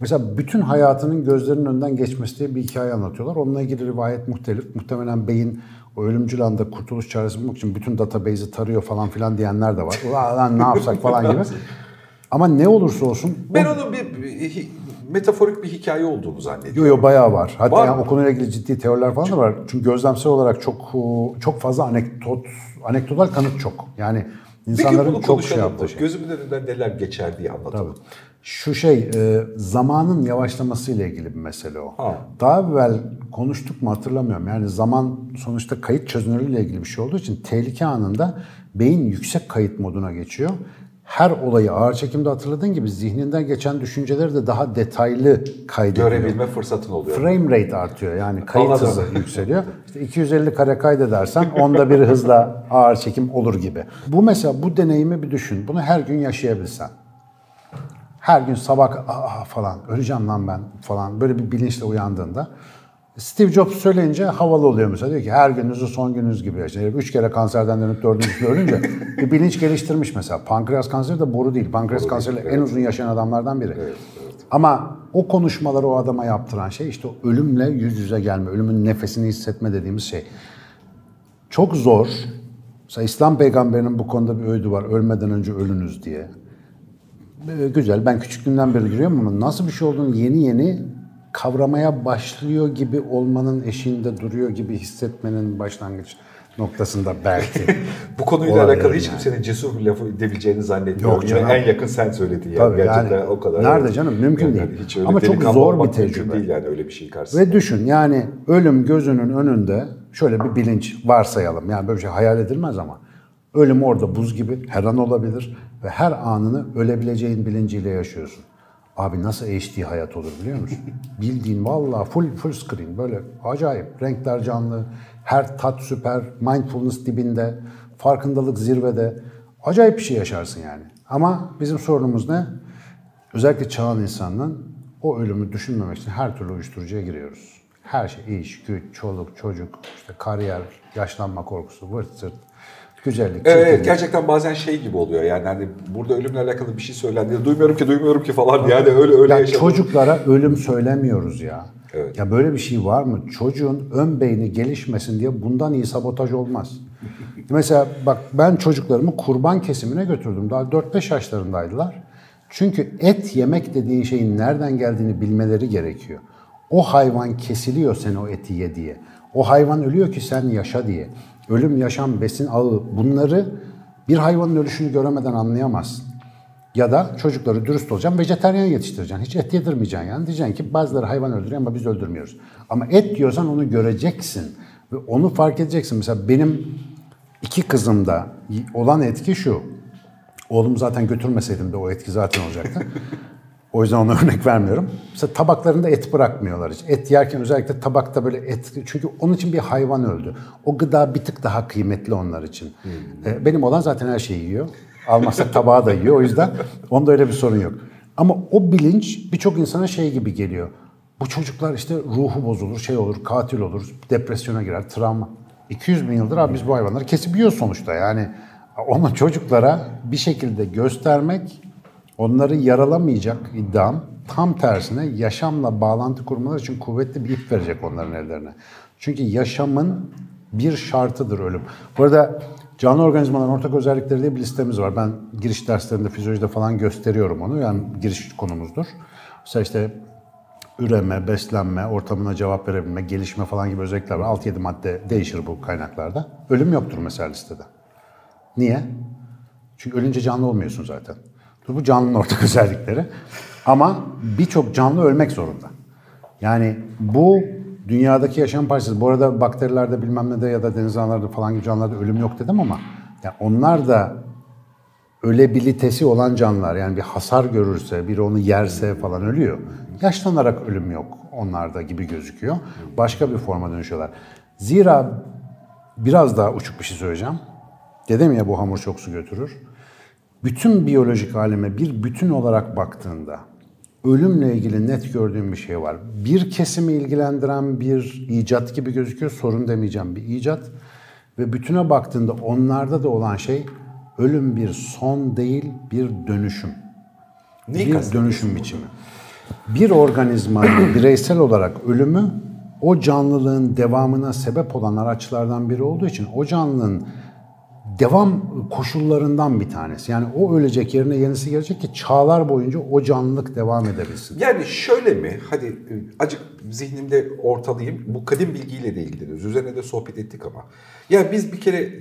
Mesela bütün hayatının gözlerinin önünden geçmesi diye bir hikaye anlatıyorlar. Onunla ilgili rivayet muhtelif. Muhtemelen beyin o ölümcül anda kurtuluş çaresi bulmak için bütün database'i tarıyor falan filan diyenler de var. Ulan ne yapsak falan gibi. Ama ne olursa olsun Ben onun bir, bir metaforik bir hikaye olduğunu zannediyorum. Yo yo bayağı var. Hatta Var yani o konuyla ilgili ciddi teoriler falan da var. Çünkü gözlemsel olarak çok çok fazla anekdot, anekdotal kanıt çok. Yani insanların bunu çok şey yaptığı şey. Gözümün önünden neler geçer diye anlatalım. Şu şey e, zamanın yavaşlamasıyla ilgili bir mesele o. Ha. Daha evvel konuştuk mu hatırlamıyorum. Yani zaman sonuçta kayıt çözünürlüğüyle ilgili bir şey olduğu için tehlike anında beyin yüksek kayıt moduna geçiyor. Her olayı ağır çekimde hatırladığın gibi zihninden geçen düşünceleri de daha detaylı kaydediyor. Görebilme fırsatın oluyor. Frame rate artıyor yani kayıt Anladım. hızı yükseliyor. İşte 250 kare kaydedersen onda bir hızla ağır çekim olur gibi. Bu mesela bu deneyimi bir düşün. Bunu her gün yaşayabilsen. Her gün sabah Aa, falan öleceğim lan ben falan böyle bir bilinçle uyandığında Steve Jobs söyleyince havalı oluyor mesela. Diyor ki her gününüzü son gününüz gibi yaşayın. Üç kere kanserden dönüp dördüncüsünde ölünce bir bilinç geliştirmiş mesela. Pankreas kanseri de boru değil. Pankreas kanseriyle en uzun yaşayan adamlardan biri. Ama o konuşmaları o adama yaptıran şey işte ölümle yüz yüze gelme, ölümün nefesini hissetme dediğimiz şey. Çok zor. Mesela İslam peygamberinin bu konuda bir öğüdü var. Ölmeden önce ölünüz diye. Ee, Güzel. Ben küçüklüğümden beri görüyorum ama nasıl bir şey olduğunu yeni yeni kavramaya başlıyor gibi olmanın eşiğinde duruyor gibi hissetmenin başlangıç noktasında belki. Bu konuyla alakalı hiç yani. kimsenin cesur bir lafı edebileceğini zannetmiyorum. Yok canım. En yakın sen söyledin yani. Tabii Gerçekten yani o kadar. nerede canım? Mümkün Yani değil. Hiç öyle Ama çok zor bir tecrübe. değil yani öyle bir şey karşısında. Ve düşün yani ölüm gözünün önünde şöyle bir bilinç varsayalım. Yani böyle bir şey hayal edilmez ama ölüm orada buz gibi her an olabilir ve her anını ölebileceğin bilinciyle yaşıyorsun. Abi nasıl HD hayat olur biliyor musun? Bildiğin vallahi full full screen böyle acayip renkler canlı, her tat süper, mindfulness dibinde, farkındalık zirvede. Acayip bir şey yaşarsın yani. Ama bizim sorunumuz ne? Özellikle çağın insanının o ölümü düşünmemek için her türlü uyuşturucuya giriyoruz. Her şey iş, güç, çoluk, çocuk, işte kariyer, yaşlanma korkusu, vırt zırt, güzellik, Evet, çirkinlik. gerçekten bazen şey gibi oluyor yani hani burada ölümle alakalı bir şey söylendi. Duymuyorum ki duymuyorum ki falan yani öyle öyle Ya yaşadım. çocuklara ölüm söylemiyoruz ya. Evet. Ya böyle bir şey var mı? Çocuğun ön beyni gelişmesin diye bundan iyi sabotaj olmaz. Mesela bak ben çocuklarımı kurban kesimine götürdüm. Daha 4-5 yaşlarındaydılar. Çünkü et yemek dediğin şeyin nereden geldiğini bilmeleri gerekiyor. O hayvan kesiliyor sen o eti ye diye. O hayvan ölüyor ki sen yaşa diye. Ölüm, yaşam, besin ağı bunları bir hayvanın ölüşünü göremeden anlayamazsın. Ya da çocukları dürüst olacaksın, vejeteryan yetiştireceksin. Hiç et yedirmeyeceksin yani. Diyeceksin ki bazıları hayvan öldürüyor ama biz öldürmüyoruz. Ama et diyorsan onu göreceksin. Ve onu fark edeceksin. Mesela benim iki kızımda olan etki şu. Oğlum zaten götürmeseydim de o etki zaten olacaktı. O yüzden ona örnek vermiyorum. Mesela tabaklarında et bırakmıyorlar hiç. Et yerken özellikle tabakta böyle et... Çünkü onun için bir hayvan öldü. O gıda bir tık daha kıymetli onlar için. Ee, Benim olan zaten her şeyi yiyor. Almazsa tabağı da yiyor. O yüzden onda öyle bir sorun yok. Ama o bilinç birçok insana şey gibi geliyor. Bu çocuklar işte ruhu bozulur, şey olur, katil olur, depresyona girer, travma. 200 bin yıldır abi biz bu hayvanları kesip yiyoruz sonuçta. Yani onu çocuklara bir şekilde göstermek onları yaralamayacak iddiam. Tam tersine yaşamla bağlantı kurmaları için kuvvetli bir ip verecek onların ellerine. Çünkü yaşamın bir şartıdır ölüm. Bu arada canlı organizmaların ortak özellikleri diye bir listemiz var. Ben giriş derslerinde, fizyolojide falan gösteriyorum onu. Yani giriş konumuzdur. Mesela işte üreme, beslenme, ortamına cevap verebilme, gelişme falan gibi özellikler var. 6-7 madde değişir bu kaynaklarda. Ölüm yoktur mesela listede. Niye? Çünkü ölünce canlı olmuyorsun zaten. Bu canlının ortak özellikleri. Ama birçok canlı ölmek zorunda. Yani bu dünyadaki yaşam parçası. Bu arada bakterilerde bilmem ne de ya da deniz analarında falan gibi canlılarda ölüm yok dedim ama ya onlar da ölebilitesi olan canlılar. Yani bir hasar görürse, biri onu yerse falan ölüyor. Yaşlanarak ölüm yok onlarda gibi gözüküyor. Başka bir forma dönüşüyorlar. Zira biraz daha uçuk bir şey söyleyeceğim. Dedim ya bu hamur çok su götürür. Bütün biyolojik aleme bir bütün olarak baktığında ölümle ilgili net gördüğüm bir şey var. Bir kesimi ilgilendiren bir icat gibi gözüküyor. Sorun demeyeceğim bir icat. Ve bütüne baktığında onlarda da olan şey ölüm bir son değil bir dönüşüm. Neyi bir dönüşüm biçimi. Bir organizmanın bireysel olarak ölümü o canlılığın devamına sebep olan araçlardan biri olduğu için o canlının devam koşullarından bir tanesi. Yani o ölecek yerine yenisi gelecek ki çağlar boyunca o canlılık devam edebilsin. Yani şöyle mi? Hadi e, acık zihnimde ortalayayım. Bu kadim bilgiyle de ilgileniyoruz. Üzerine de sohbet ettik ama. Yani biz bir kere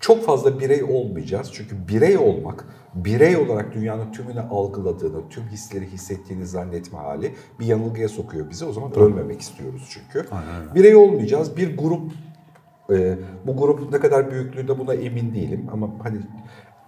çok fazla birey olmayacağız. Çünkü birey olmak, birey olarak dünyanın tümünü algıladığını, tüm hisleri hissettiğini zannetme hali bir yanılgıya sokuyor bizi. O zaman ölmemek istiyoruz çünkü. Birey olmayacağız. Bir grup e, bu grup ne kadar büyüklüğünde buna emin değilim ama hani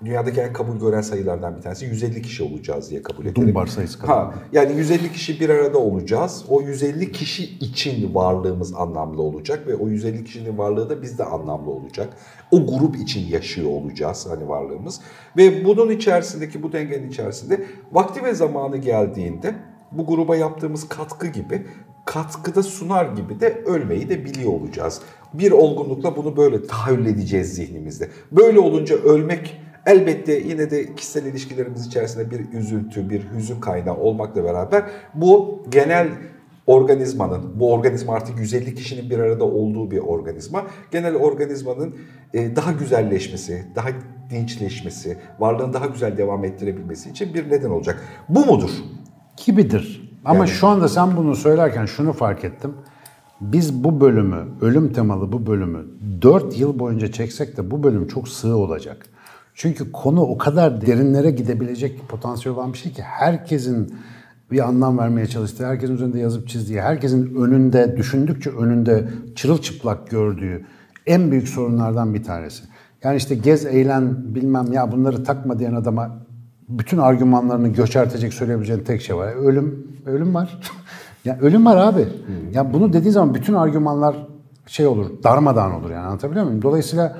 dünyadaki en kabul gören sayılardan bir tanesi 150 kişi olacağız diye kabul edelim. Dunbar sayısı kadar. Ha, yani 150 kişi bir arada olacağız. O 150 kişi için varlığımız anlamlı olacak ve o 150 kişinin varlığı da bizde anlamlı olacak. O grup için yaşıyor olacağız hani varlığımız. Ve bunun içerisindeki bu dengenin içerisinde vakti ve zamanı geldiğinde bu gruba yaptığımız katkı gibi katkıda sunar gibi de ölmeyi de biliyor olacağız. Bir olgunlukla bunu böyle tahayyül edeceğiz zihnimizde. Böyle olunca ölmek elbette yine de kişisel ilişkilerimiz içerisinde bir üzüntü, bir hüzün kaynağı olmakla beraber bu genel organizmanın, bu organizma artık 150 kişinin bir arada olduğu bir organizma, genel organizmanın e, daha güzelleşmesi, daha dinçleşmesi, varlığını daha güzel devam ettirebilmesi için bir neden olacak. Bu mudur? Gibidir. Ama Yani- şu anda sen bunu söylerken şunu fark ettim. Biz bu bölümü, ölüm temalı bu bölümü 4 yıl boyunca çeksek de bu bölüm çok sığ olacak. Çünkü konu o kadar derinlere gidebilecek potansiyel olan bir şey ki herkesin bir anlam vermeye çalıştığı, herkesin üzerinde yazıp çizdiği, herkesin önünde, düşündükçe önünde çırılçıplak gördüğü en büyük sorunlardan bir tanesi. Yani işte gez, eğlen, bilmem ya bunları takma diyen adama bütün argümanlarını göçertecek söyleyebileceğin tek şey var. Ölüm, ölüm var. ya ölüm var abi. Ya bunu dediği zaman bütün argümanlar şey olur, darmadağın olur yani anlatabiliyor muyum? Dolayısıyla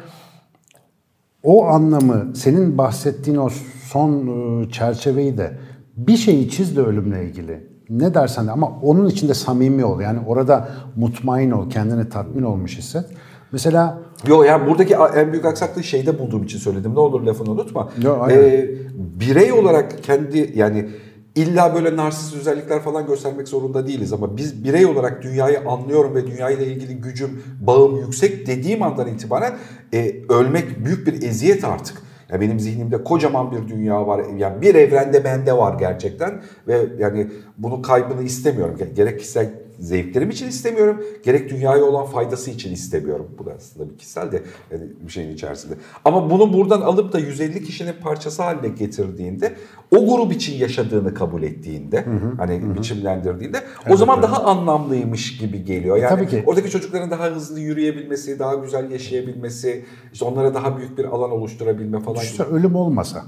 o anlamı, senin bahsettiğin o son e, çerçeveyi de bir şeyi çiz de ölümle ilgili. Ne dersen de ama onun içinde samimi ol. Yani orada mutmain ol, kendini tatmin olmuş hisset. Mesela Yo yani buradaki en büyük aksaklığı şeyde bulduğum için söyledim. Ne olur lafını unutma. Yo, aynen. Ee, birey olarak kendi yani illa böyle narsist özellikler falan göstermek zorunda değiliz ama biz birey olarak dünyayı anlıyorum ve dünyayla ilgili gücüm, bağım yüksek dediğim andan itibaren e, ölmek büyük bir eziyet artık. Ya benim zihnimde kocaman bir dünya var. Yani bir evrende bende var gerçekten ve yani bunun kaybını istemiyorum. Gerek kişisel zevklerim için istemiyorum. Gerek dünyaya olan faydası için istemiyorum. Bu da aslında bir kişisel de yani bir şeyin içerisinde. Ama bunu buradan alıp da 150 kişinin parçası haline getirdiğinde o grup için yaşadığını kabul ettiğinde hani biçimlendirdiğinde o zaman daha anlamlıymış gibi geliyor. Yani tabii ki. oradaki çocukların daha hızlı yürüyebilmesi, daha güzel yaşayabilmesi, işte onlara daha büyük bir alan oluşturabilme falan işte ölüm olmasa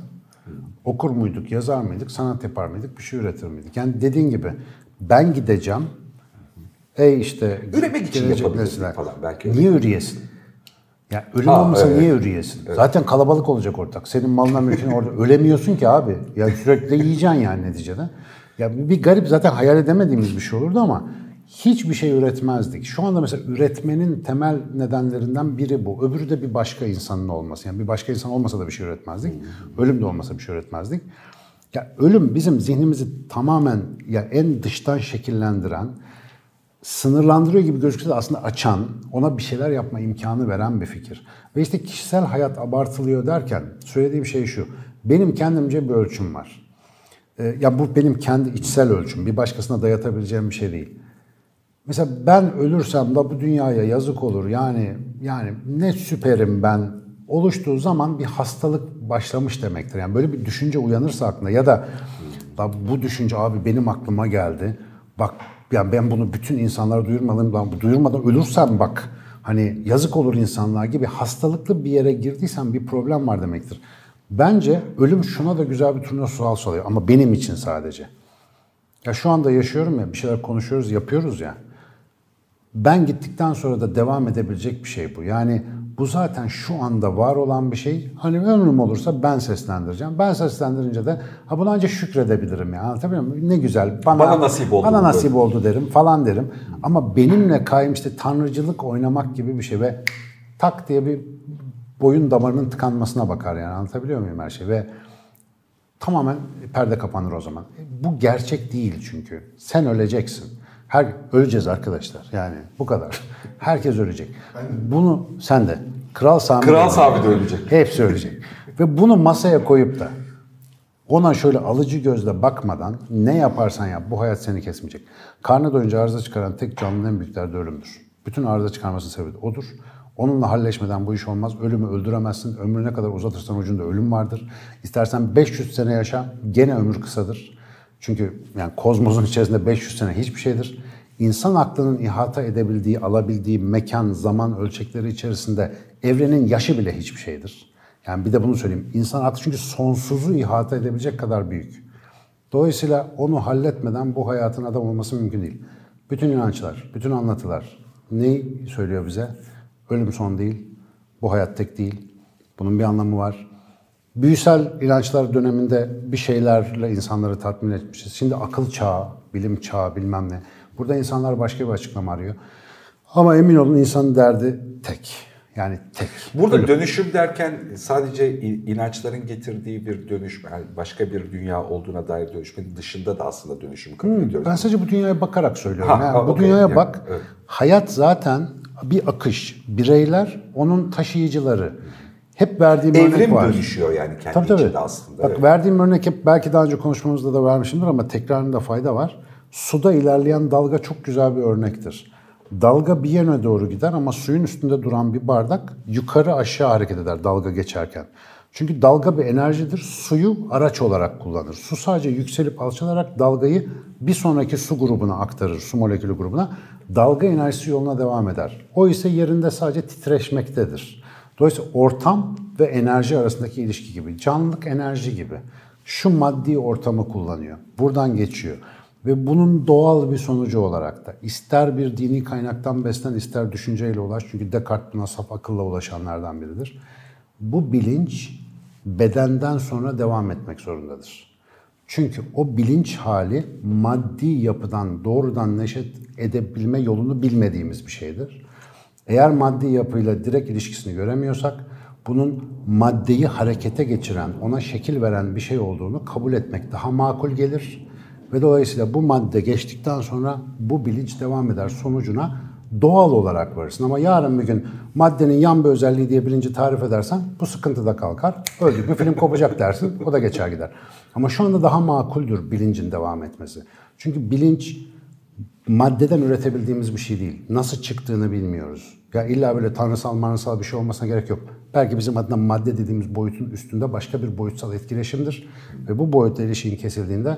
okur muyduk, yazar mıydık, sanat yapar mıydık, bir şey üretir miydik? Yani dediğin gibi ben gideceğim, ey işte Üremek için nesiller. falan belki. Niye üreyesin? Ya ölüm Ha, olmasa evet. niye üreyesin? Zaten kalabalık olacak ortak. Senin malına mülkün orada. Ölemiyorsun ki abi. Ya sürekli yiyeceksin yani neticede. Ya bir bir garip zaten hayal edemediğimiz bir şey olurdu ama hiçbir şey üretmezdik. Şu anda mesela üretmenin temel nedenlerinden biri bu. Öbürü de bir başka insanın olması. Yani bir başka insan olmasa da bir şey üretmezdik. Ölüm de olmasa bir şey üretmezdik. Ya ölüm bizim zihnimizi tamamen ya en dıştan şekillendiren, sınırlandırıyor gibi gözükse de aslında açan, ona bir şeyler yapma imkanı veren bir fikir. Ve işte kişisel hayat abartılıyor derken söylediğim şey şu. Benim kendimce bir ölçüm var. Ee, ya bu benim kendi içsel ölçüm. Bir başkasına dayatabileceğim bir şey değil. Mesela ben ölürsem de bu dünyaya yazık olur. Yani yani ne süperim ben oluştuğu zaman bir hastalık başlamış demektir. Yani böyle bir düşünce uyanırsa aklına ya da "La bu düşünce abi benim aklıma geldi. Bak yani ben bunu bütün insanlara duyurmalıyım. Bu duyurmadan ölürsem bak hani yazık olur insanlığa gibi hastalıklı bir yere girdiysen bir problem var demektir. Bence ölüm şuna da güzel bir turna sual soruyor ama benim için sadece. Ya şu anda yaşıyorum ya bir şeyler konuşuyoruz, yapıyoruz ya. Ben gittikten sonra da devam edebilecek bir şey bu. Yani bu zaten şu anda var olan bir şey. Hani ömrüm olursa ben seslendireceğim. Ben seslendirince de ha buna ancak şükredebilirim ya. Anlatabiliyor muyum? Ne güzel. Bana, Bana nasip oldu Bana nasip böyle. oldu derim falan derim. Ama benimle kaym işte tanrıcılık oynamak gibi bir şey ve tak diye bir boyun damarının tıkanmasına bakar yani. Anlatabiliyor muyum her şey? Ve tamamen perde kapanır o zaman. Bu gerçek değil çünkü. Sen öleceksin. Her öleceğiz arkadaşlar. Yani bu kadar. Herkes ölecek. Bunu sen de. Kral Sami Kral Sami de ölecek. Hepsi ölecek. Ve bunu masaya koyup da ona şöyle alıcı gözle bakmadan ne yaparsan yap bu hayat seni kesmeyecek. Karnı doyunca arıza çıkaran tek canlının en büyük derdi ölümdür. Bütün arıza çıkarmasının sebebi odur. Onunla halleşmeden bu iş olmaz. Ölümü öldüremezsin. Ömrü ne kadar uzatırsan ucunda ölüm vardır. İstersen 500 sene yaşa gene ömür kısadır. Çünkü yani kozmosun içerisinde 500 sene hiçbir şeydir. İnsan aklının ihata edebildiği, alabildiği mekan, zaman ölçekleri içerisinde evrenin yaşı bile hiçbir şeydir. Yani bir de bunu söyleyeyim. İnsan aklı çünkü sonsuzu ihata edebilecek kadar büyük. Dolayısıyla onu halletmeden bu hayatın adam olması mümkün değil. Bütün inançlar, bütün anlatılar neyi söylüyor bize? Ölüm son değil, bu hayat tek değil, bunun bir anlamı var. Büyüsel inançlar döneminde bir şeylerle insanları tatmin etmişiz. Şimdi akıl çağı, bilim çağı bilmem ne. Burada insanlar başka bir açıklama arıyor. Ama emin olun insanın derdi tek. Yani tek. Burada dönüşüm derken sadece inançların getirdiği bir dönüşüm, yani başka bir dünya olduğuna dair dönüşmenin dışında da aslında dönüşümü kabul ediyoruz. Ben sadece bu dünyaya bakarak söylüyorum. Ha, Yani ha, bu okey. dünyaya Yani, bak. evet. Hayat zaten bir akış. Bireyler onun taşıyıcıları. Hep verdiğim örnek Evrim var. dönüşüyor yani kendi Tabii tabii. içinde aslında. Bak evet. verdiğim örnek hep belki daha önce konuşmamızda da vermişimdir ama tekrarında fayda var. Suda ilerleyen dalga çok güzel bir örnektir. Dalga bir yöne doğru gider ama suyun üstünde duran bir bardak yukarı aşağı hareket eder dalga geçerken. Çünkü dalga bir enerjidir. Suyu araç olarak kullanır. Su sadece yükselip alçalarak dalgayı bir sonraki su grubuna aktarır, su molekülü grubuna. Dalga enerjisi yoluna devam eder. O ise yerinde sadece titreşmektedir. Dolayısıyla ortam ve enerji arasındaki ilişki gibi, canlılık enerji gibi. Şu maddi ortamı kullanıyor. Buradan geçiyor. Ve bunun doğal bir sonucu olarak da ister bir dini kaynaktan beslen ister düşünceyle ulaş. Çünkü Descartes buna saf akılla ulaşanlardan biridir. Bu bilinç bedenden sonra devam etmek zorundadır. Çünkü o bilinç hali maddi yapıdan doğrudan neşet edebilme yolunu bilmediğimiz bir şeydir. Eğer maddi yapıyla direkt ilişkisini göremiyorsak bunun maddeyi harekete geçiren, ona şekil veren bir şey olduğunu kabul etmek daha makul gelir. Ve dolayısıyla bu madde geçtikten sonra bu bilinç devam eder sonucuna doğal olarak varırsın. Ama yarın bir gün maddenin yan bir özelliği diye bilinci tarif edersen bu sıkıntı da kalkar. Öldük bir film kopacak dersin o da geçer gider. Ama şu anda daha makuldür bilincin devam etmesi. Çünkü bilinç maddeden üretebildiğimiz bir şey değil. Nasıl çıktığını bilmiyoruz. Ya illa böyle tanrısal manrısal bir şey olmasına gerek yok. Belki bizim adına madde dediğimiz boyutun üstünde başka bir boyutsal etkileşimdir. Ve bu boyutta ilişkin kesildiğinde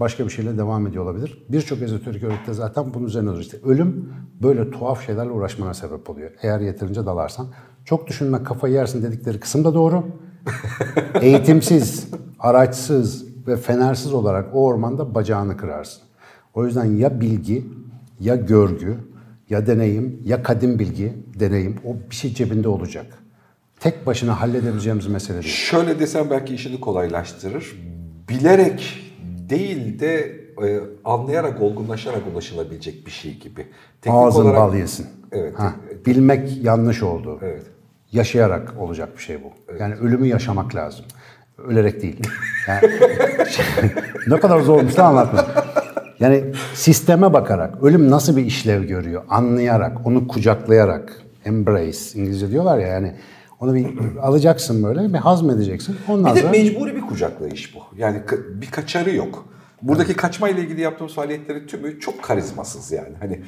başka bir şeyle devam ediyor olabilir. Birçok ezoterik öğretide zaten bunun üzerine durur. İşte ölüm böyle tuhaf şeylerle uğraşmana sebep oluyor. Eğer yeterince dalarsan. Çok düşünme kafayı yersin dedikleri kısım da doğru. Eğitimsiz, araçsız ve fenersiz olarak o ormanda bacağını kırarsın. O yüzden ya bilgi, ya görgü, ya deneyim, ya kadim bilgi, deneyim o bir şey cebinde olacak. Tek başına halledebileceğimiz mesele değil. Şöyle desem belki işini kolaylaştırır. Bilerek değil de e, anlayarak, olgunlaşarak ulaşılabilecek bir şey gibi. Teknik Ağzın olarak- bal yesin. Evet. Ha, bilmek yanlış oldu. Evet. Yaşayarak olacak bir şey bu. Yani ölümü yaşamak lazım. Ölerek değil. Yani, ne kadar zormuş da anlatmak. Yani sisteme bakarak, ölüm nasıl bir işlev görüyor, anlayarak, onu kucaklayarak, embrace, İngilizce diyorlar ya yani onu bir alacaksın böyle, bir hazmedeceksin. Ondan Bir de mecburi bir kucaklayış bu. Yani bir kaçarı yok. Buradaki kaçma ile ilgili yaptığımız faaliyetlerin tümü çok karizmasız yani. Hani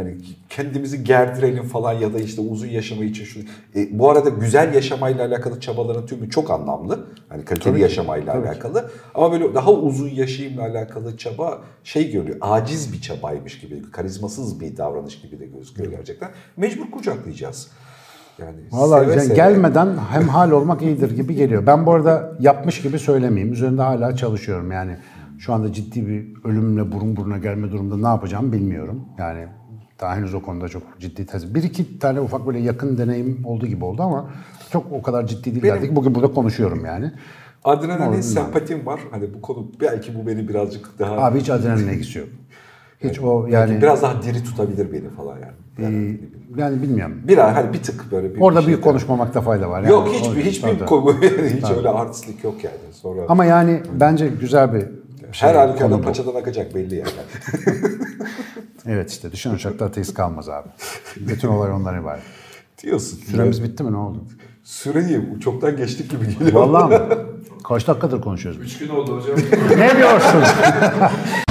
hani kendimizi gerdirelim falan ya da işte uzun yaşama için şu. E, bu arada güzel yaşamayla alakalı çabaların tümü çok anlamlı. Hani kaliteli yaşamayla alakalı. Ama böyle daha uzun yaşayımla alakalı çaba şey görüyor. Aciz bir çabaymış gibi, karizmasız bir davranış gibi de gözüküyor gerçekten. Mecbur kucaklayacağız. Yani Vallahi seve seve. gelmeden hemhal olmak iyidir gibi geliyor. Ben bu arada yapmış gibi söylemeyeyim. Üzerinde hala çalışıyorum. Yani şu anda ciddi bir ölümle burun buruna gelme durumunda ne yapacağımı bilmiyorum. Yani daha henüz o konuda çok ciddi tez. Bir iki tane ufak böyle yakın deneyim oldu gibi oldu ama çok o kadar ciddi değillerdi ki bugün burada konuşuyorum yani. Adrenalin sempatim var. Hani bu konu belki bu beni birazcık daha Abi hiç adrenaline yok. Hiç o yani biraz daha diri tutabilir beni falan yani. yani e, yani bilmiyorum. bir hani bir tık böyle bir Orada bir büyük şey- konuşmamakta fayda var. Yani Yok hiçbir hiçbir konu yani hiç öyle artistlik yok yani. Sonra Ama yani bence güzel bir şey. her halükarda paçadan akacak belli yani. Evet işte düşen uçakta ateist kalmaz abi. Bütün olay ondan ibaret. Diyorsun. Süremiz bitti mi ne oldu? Süreyi çoktan geçtik gibi geliyor. Vallahi mı? Kaç dakikadır konuşuyoruz? Üç gün oldu hocam. Ne diyorsun?